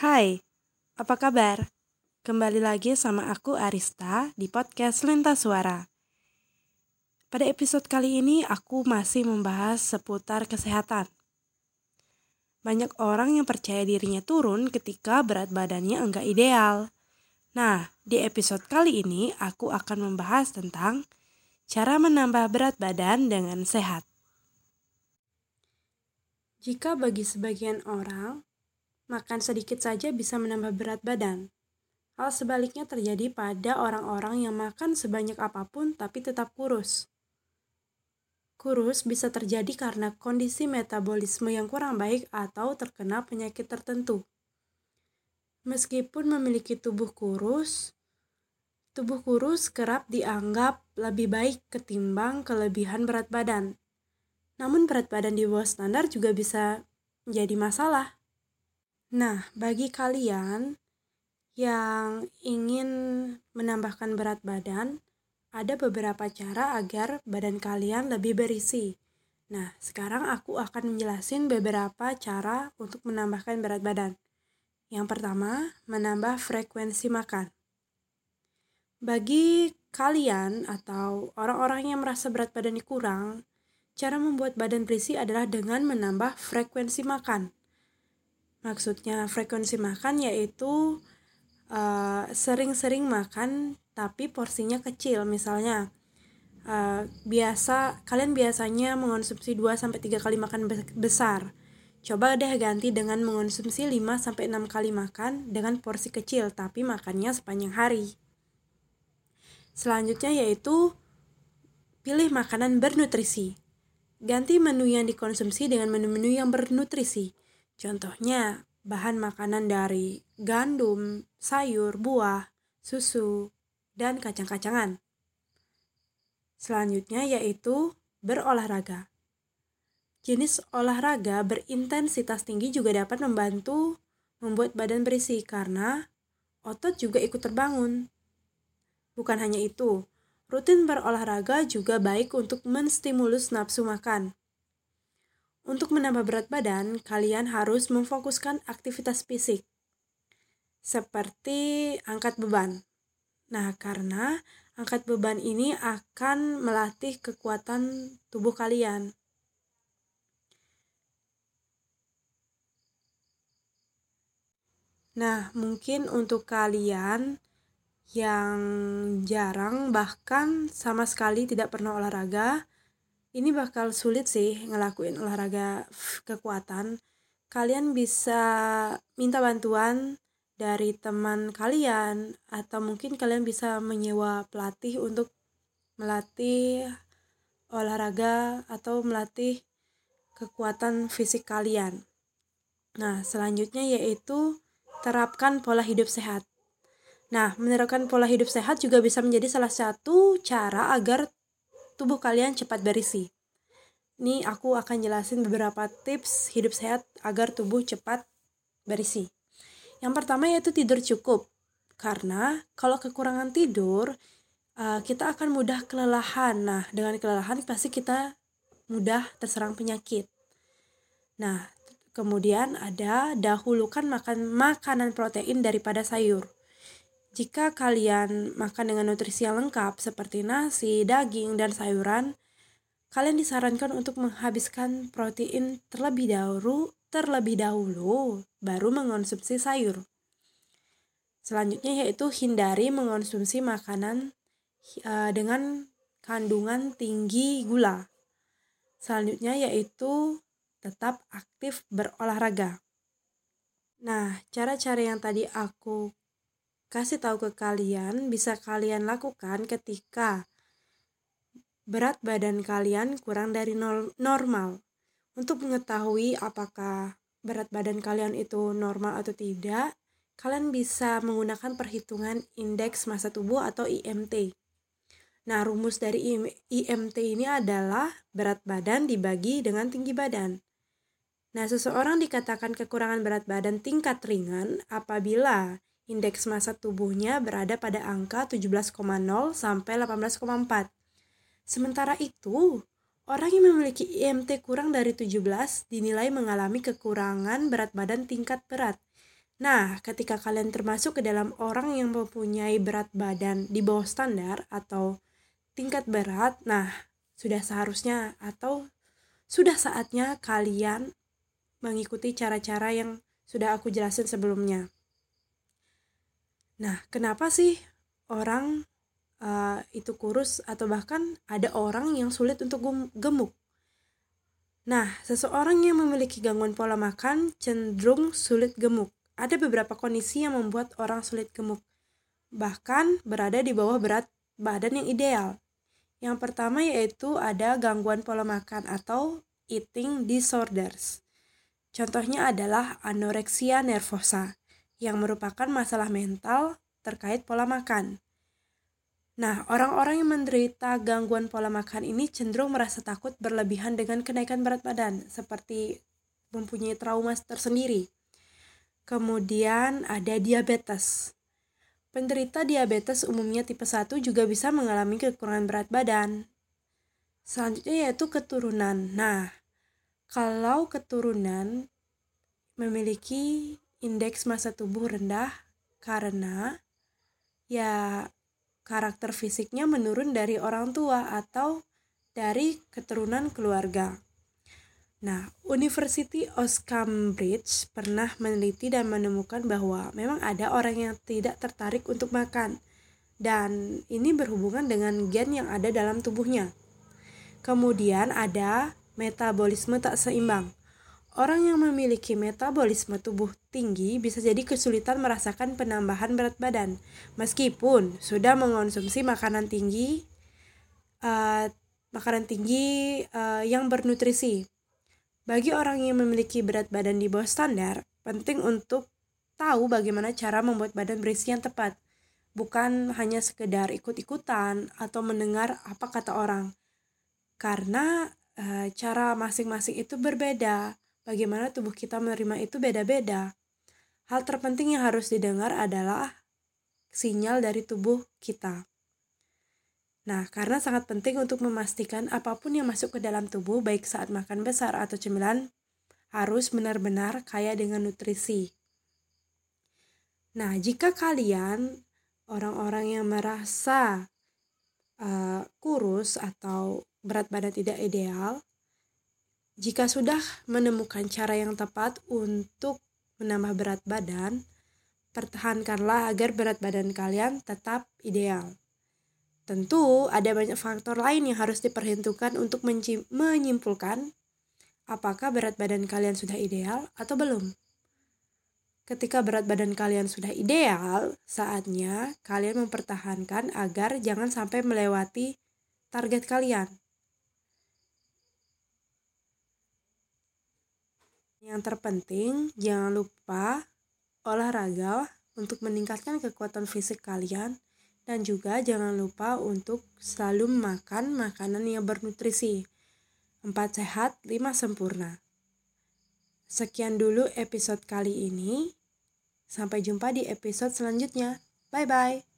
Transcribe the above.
Hai, apa kabar? Kembali lagi sama aku Arista di podcast Lintas Suara. Pada episode kali ini aku masih membahas seputar kesehatan. Banyak orang yang percaya dirinya turun ketika berat badannya enggak ideal. Nah, di episode kali ini aku akan membahas tentang cara menambah berat badan dengan sehat. Jika bagi sebagian orang, makan sedikit saja bisa menambah berat badan. Hal sebaliknya terjadi pada orang-orang yang makan sebanyak apa pun tapi tetap kurus. Kurus bisa terjadi karena kondisi metabolisme yang kurang baik atau terkena penyakit tertentu. Meskipun memiliki tubuh kurus, tubuh kurus kerap dianggap lebih baik ketimbang kelebihan berat badan. Namun berat badan di bawah standar juga bisa menjadi masalah. Nah, bagi kalian yang ingin menambahkan berat badan, ada beberapa cara agar badan kalian lebih berisi. Nah, sekarang aku akan menjelasin beberapa cara untuk menambahkan berat badan. Yang pertama, menambah frekuensi makan. Bagi kalian atau orang-orang yang merasa berat badannya kurang, Cara membuat badan berisi adalah dengan menambah frekuensi makan. Maksudnya frekuensi makan yaitu uh, sering-sering makan tapi porsinya kecil. Misalnya uh, biasa kalian biasanya mengonsumsi 2 sampai 3 kali makan besar. Coba deh ganti dengan mengonsumsi 5 sampai 6 kali makan dengan porsi kecil tapi makannya sepanjang hari. Selanjutnya yaitu pilih makanan bernutrisi. Ganti menu yang dikonsumsi dengan menu-menu yang bernutrisi. Contohnya, bahan makanan dari gandum, sayur, buah, susu, dan kacang-kacangan. Selanjutnya yaitu berolahraga. Jenis olahraga berintensitas tinggi juga dapat membantu membuat badan berisi karena otot juga ikut terbangun. Bukan hanya itu, Rutin berolahraga juga baik untuk menstimulus nafsu makan. Untuk menambah berat badan, kalian harus memfokuskan aktivitas fisik, seperti angkat beban. Nah, karena angkat beban ini akan melatih kekuatan tubuh kalian. Nah, mungkin untuk kalian yang jarang bahkan sama sekali tidak pernah olahraga ini bakal sulit sih ngelakuin olahraga kekuatan kalian bisa minta bantuan dari teman kalian atau mungkin kalian bisa menyewa pelatih untuk melatih olahraga atau melatih kekuatan fisik kalian. Nah, selanjutnya yaitu terapkan pola hidup sehat. Nah, menerapkan pola hidup sehat juga bisa menjadi salah satu cara agar tubuh kalian cepat berisi. Ini aku akan jelasin beberapa tips hidup sehat agar tubuh cepat berisi. Yang pertama yaitu tidur cukup. Karena kalau kekurangan tidur, eh, kita akan mudah kelelahan. Nah, dengan kelelahan pasti kita mudah terserang penyakit. Nah, kemudian ada dahulukan makan makanan protein daripada sayur. Jika kalian makan dengan nutrisi yang lengkap seperti nasi, daging, dan sayuran, kalian disarankan untuk menghabiskan protein terlebih dahulu, terlebih dahulu baru mengonsumsi sayur. Selanjutnya yaitu hindari mengonsumsi makanan uh, dengan kandungan tinggi gula. Selanjutnya yaitu tetap aktif berolahraga. Nah, cara-cara yang tadi aku kasih tahu ke kalian bisa kalian lakukan ketika berat badan kalian kurang dari normal. Untuk mengetahui apakah berat badan kalian itu normal atau tidak, kalian bisa menggunakan perhitungan indeks massa tubuh atau IMT. Nah, rumus dari IMT ini adalah berat badan dibagi dengan tinggi badan. Nah, seseorang dikatakan kekurangan berat badan tingkat ringan apabila indeks massa tubuhnya berada pada angka 17,0 sampai 18,4. Sementara itu, orang yang memiliki IMT kurang dari 17 dinilai mengalami kekurangan berat badan tingkat berat. Nah, ketika kalian termasuk ke dalam orang yang mempunyai berat badan di bawah standar atau tingkat berat, nah sudah seharusnya atau sudah saatnya kalian mengikuti cara-cara yang sudah aku jelasin sebelumnya. Nah, kenapa sih orang uh, itu kurus atau bahkan ada orang yang sulit untuk gemuk? Nah, seseorang yang memiliki gangguan pola makan cenderung sulit gemuk. Ada beberapa kondisi yang membuat orang sulit gemuk, bahkan berada di bawah berat badan yang ideal. Yang pertama yaitu ada gangguan pola makan atau eating disorders. Contohnya adalah anoreksia nervosa, yang merupakan masalah mental terkait pola makan. Nah, orang-orang yang menderita gangguan pola makan ini cenderung merasa takut berlebihan dengan kenaikan berat badan, seperti mempunyai trauma tersendiri. Kemudian ada diabetes. Penderita diabetes umumnya tipe 1 juga bisa mengalami kekurangan berat badan. Selanjutnya yaitu keturunan. Nah, kalau keturunan memiliki indeks massa tubuh rendah karena ya karakter fisiknya menurun dari orang tua atau dari keturunan keluarga. Nah, University of Cambridge pernah meneliti dan menemukan bahwa memang ada orang yang tidak tertarik untuk makan, dan ini berhubungan dengan gen yang ada dalam tubuhnya. Kemudian ada metabolisme tak seimbang. Orang yang memiliki metabolisme tubuh tinggi bisa jadi kesulitan merasakan penambahan berat badan, meskipun sudah mengonsumsi makanan tinggi, uh, makanan tinggi uh, yang bernutrisi. Bagi orang yang memiliki berat badan di bawah standar, penting untuk tahu bagaimana cara membuat badan berisi yang tepat, bukan hanya sekedar ikut-ikutan atau mendengar apa kata orang. Karena e, cara masing-masing itu berbeda, bagaimana tubuh kita menerima itu beda-beda. Hal terpenting yang harus didengar adalah sinyal dari tubuh kita. Nah, karena sangat penting untuk memastikan apa pun yang masuk ke dalam tubuh, baik saat makan besar atau cemilan, harus benar-benar kaya dengan nutrisi. Nah, jika kalian orang-orang yang merasa uh, kurus atau berat badan tidak ideal, jika sudah menemukan cara yang tepat untuk menambah berat badan, pertahankanlah agar berat badan kalian tetap ideal. Tentu ada banyak faktor lain yang harus diperhitungkan untuk menyimpulkan apakah berat badan kalian sudah ideal atau belum. Ketika berat badan kalian sudah ideal, saatnya kalian mempertahankan agar jangan sampai melewati target kalian. Yang terpenting, jangan lupa olahraga untuk meningkatkan kekuatan fisik kalian dan juga jangan lupa untuk selalu makan makanan yang bernutrisi. 4 sehat, 5 sempurna. Sekian dulu episode kali ini. Sampai jumpa di episode selanjutnya. Bye bye.